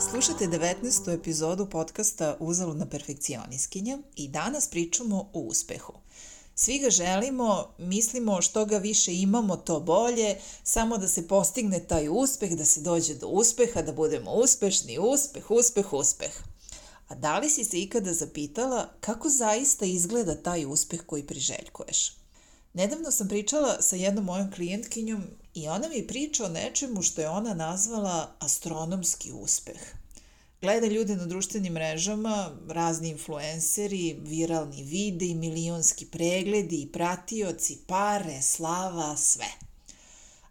Slušate 19. epizodu podcasta Uzaludna perfekcioniskinja i danas pričamo o uspehu. Svi ga želimo, mislimo što ga više imamo to bolje, samo da se postigne taj uspeh, da se dođe do uspeha, da budemo uspešni, uspeh, uspeh, uspeh. A da li si se ikada zapitala kako zaista izgleda taj uspeh koji priželjkuješ? Nedavno sam pričala sa jednom mojom klijentkinjom i ona mi priča o nečemu što je ona nazvala astronomski uspeh. Gleda ljude na društvenim mrežama, razni influenceri, viralni videi, milionski pregledi i pratioci, pare, slava, sve.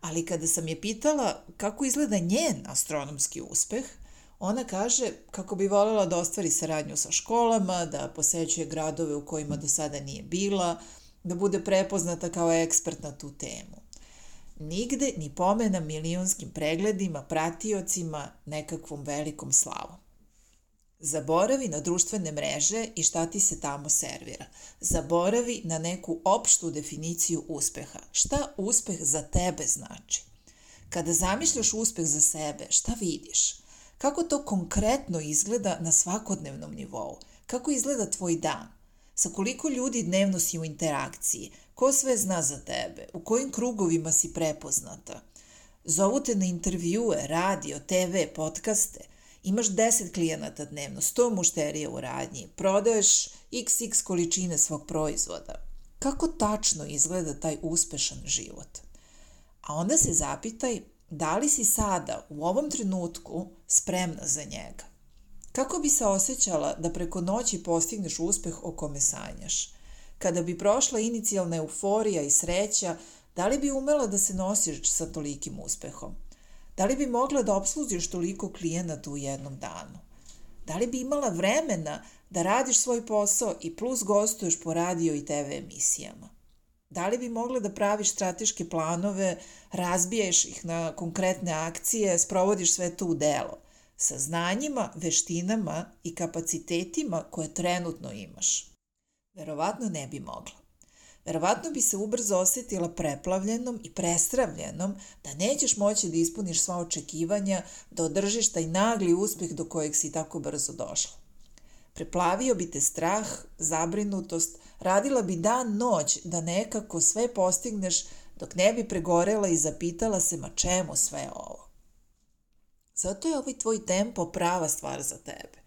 Ali kada sam je pitala kako izgleda njen astronomski uspeh, ona kaže kako bi voljela da ostvari saradnju sa školama, da posećuje gradove u kojima do sada nije bila, da bude prepoznata kao ekspert na tu temu. Nigde ni pomena milionskim pregledima, pratiocima, nekakvom velikom slavom. Zaboravi na društvene mreže i šta ti se tamo servira. Zaboravi na neku opštu definiciju uspeha. Šta uspeh za tebe znači? Kada zamišljaš uspeh za sebe, šta vidiš? Kako to konkretno izgleda na svakodnevnom nivou? Kako izgleda tvoj dan? Sa koliko ljudi dnevno si u interakciji? Ko sve zna za tebe? U kojim krugovima si prepoznata? Zovu te na intervjue, radio, TV, podcaste. Imaš 10 klijenata dnevno, 100 mušterija u radnji, prodaješ xx količine svog proizvoda. Kako tačno izgleda taj uspešan život? A onda se zapitaj da li si sada, u ovom trenutku, spremna za njega. Kako bi se osjećala da preko noći postigneš uspeh o kome sanjaš? Kada bi prošla inicijalna euforija i sreća, da li bi umela da se nosiš sa tolikim uspehom? Da li bi mogla da obslužiš toliko klijenata u jednom danu? Da li bi imala vremena da radiš svoj posao i plus gostuješ po radio i TV emisijama? Da li bi mogla da praviš strateške planove, razbiješ ih na konkretne akcije, sprovodiš sve to u delo? sa znanjima, veštinama i kapacitetima koje trenutno imaš? Verovatno ne bi mogla. Verovatno bi se ubrzo osetila preplavljenom i prestravljenom da nećeš moći da ispuniš sva očekivanja, da održiš taj nagli uspeh do kojeg si tako brzo došla. Preplavio bi te strah, zabrinutost, radila bi dan noć da nekako sve postigneš dok ne bi pregorela i zapitala se ma čemu sve ovo. Zato je ovaj tvoj tempo prava stvar za tebe.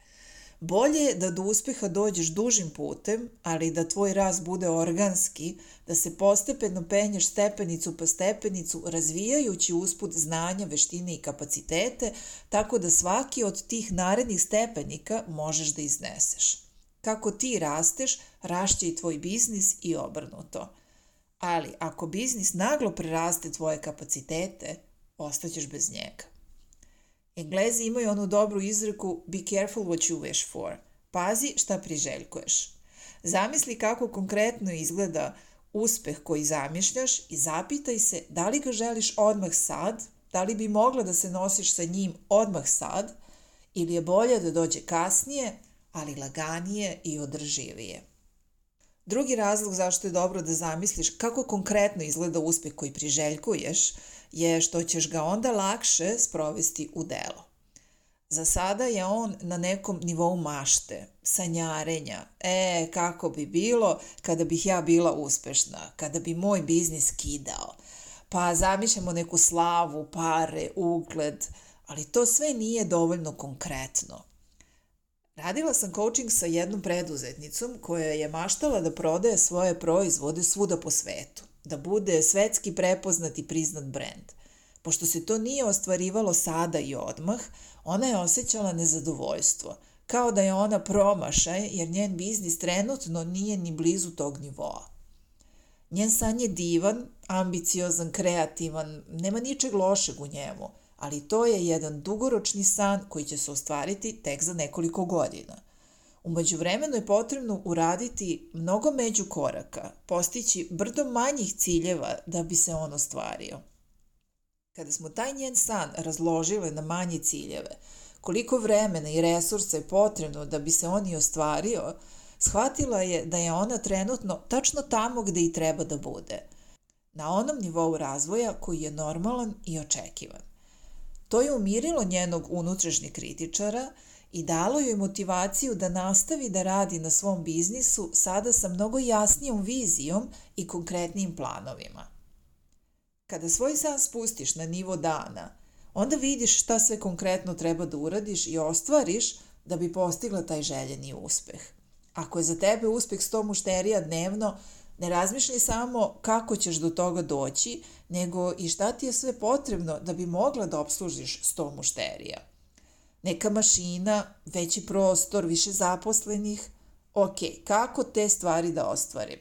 Bolje je da do uspeha dođeš dužim putem, ali da tvoj rast bude organski, da se postepeno penješ stepenicu po stepenicu, razvijajući usput znanja, veštine i kapacitete, tako da svaki od tih narednih stepenika možeš da izneseš. Kako ti rasteš, rašće i tvoj biznis i obrnuto. Ali ako biznis naglo preraste tvoje kapacitete, ostaćeš bez njega. Englezi imaju onu dobru izreku be careful what you wish for. Pazi šta priželjkuješ. Zamisli kako konkretno izgleda uspeh koji zamišljaš i zapitaj se da li ga želiš odmah sad, da li bi mogla da se nosiš sa njim odmah sad ili je bolje da dođe kasnije, ali laganije i održivije. Drugi razlog zašto je dobro da zamisliš kako konkretno izgleda uspeh koji priželjkuješ je što ćeš ga onda lakše sprovesti u delo. Za sada je on na nekom nivou mašte, sanjarenja. E, kako bi bilo kada bih ja bila uspešna, kada bi moj biznis kidao. Pa zamišljamo neku slavu, pare, ugled, ali to sve nije dovoljno konkretno. Radila sam coaching sa jednom preduzetnicom koja je maštala da prodaje svoje proizvode svuda po svetu, da bude svetski prepoznat i priznat brend. Pošto se to nije ostvarivalo sada i odmah, ona je osjećala nezadovoljstvo, kao da je ona promašaj jer njen biznis trenutno nije ni blizu tog nivoa. Njen san je divan, ambiciozan, kreativan, nema ničeg lošeg u njemu, ali to je jedan dugoročni san koji će se ostvariti tek za nekoliko godina. Umeđu vremenu je potrebno uraditi mnogo među koraka, postići brdo manjih ciljeva da bi se on ostvario. Kada smo taj njen san razložile na manje ciljeve, koliko vremena i resursa je potrebno da bi se on i ostvario, shvatila je da je ona trenutno tačno tamo gde i treba da bude. Na onom nivou razvoja koji je normalan i očekivan. To je umirilo njenog unutrašnjeg kritičara i dalo joj motivaciju da nastavi da radi na svom biznisu sada sa mnogo jasnijom vizijom i konkretnim planovima. Kada svoj san spustiš na nivo dana, onda vidiš šta sve konkretno treba da uradiš i ostvariš da bi postigla taj željeni uspeh. Ako je za tebe uspeh 100 mušterija dnevno, ne razmišljaj samo kako ćeš do toga doći, nego i šta ti je sve potrebno da bi mogla da obslužiš 100 mušterija. Neka mašina, veći prostor, više zaposlenih. Ok, kako te stvari da ostvarim?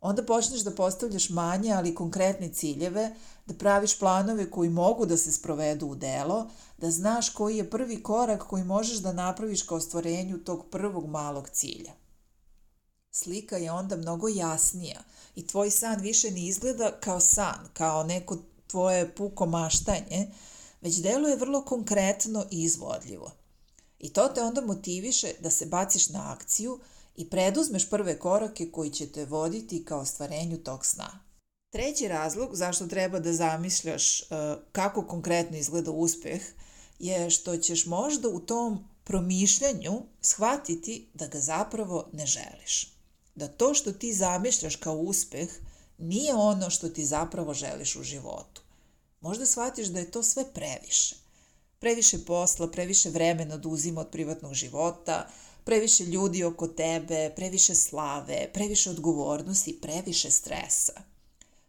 Onda počneš da postavljaš manje, ali konkretne ciljeve, da praviš planove koji mogu da se sprovedu u delo, da znaš koji je prvi korak koji možeš da napraviš ka ostvarenju tog prvog malog cilja. Slika je onda mnogo jasnija i tvoj san više ne izgleda kao san, kao neko tvoje puko maštanje, već deluje vrlo konkretno i izvodljivo. I to te onda motiviše da se baciš na akciju i preduzmeš prve korake koji će te voditi ka ostvarenju tog sna. Treći razlog zašto treba da zamišljaš uh, kako konkretno izgleda uspeh je što ćeš možda u tom promišljanju shvatiti da ga zapravo ne želiš. Da to što ti zamišljaš kao uspeh nije ono što ti zapravo želiš u životu. Možda shvatiš da je to sve previše. Previše posla, previše vremena oduzima od privatnog života, previše ljudi oko tebe, previše slave, previše odgovornosti, previše stresa.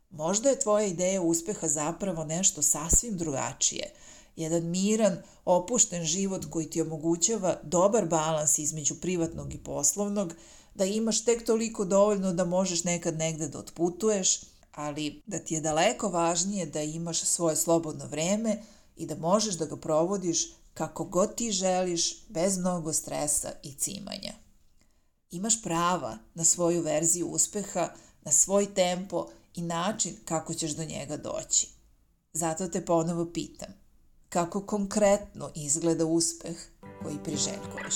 Možda je tvoja ideja uspeha zapravo nešto sasvim drugačije. Jedan miran, opušten život koji ti omogućava dobar balans između privatnog i poslovnog, da imaš tek toliko dovoljno da možeš nekad negde da otputuješ, ali da ti je daleko važnije da imaš svoje slobodno vreme i da možeš da ga provodiš kako god ti želiš, bez mnogo stresa i cimanja. Imaš prava na svoju verziju uspeha, na svoj tempo i način kako ćeš do njega doći. Zato te ponovo pitam, kako konkretno izgleda uspeh koji priželjkuješ?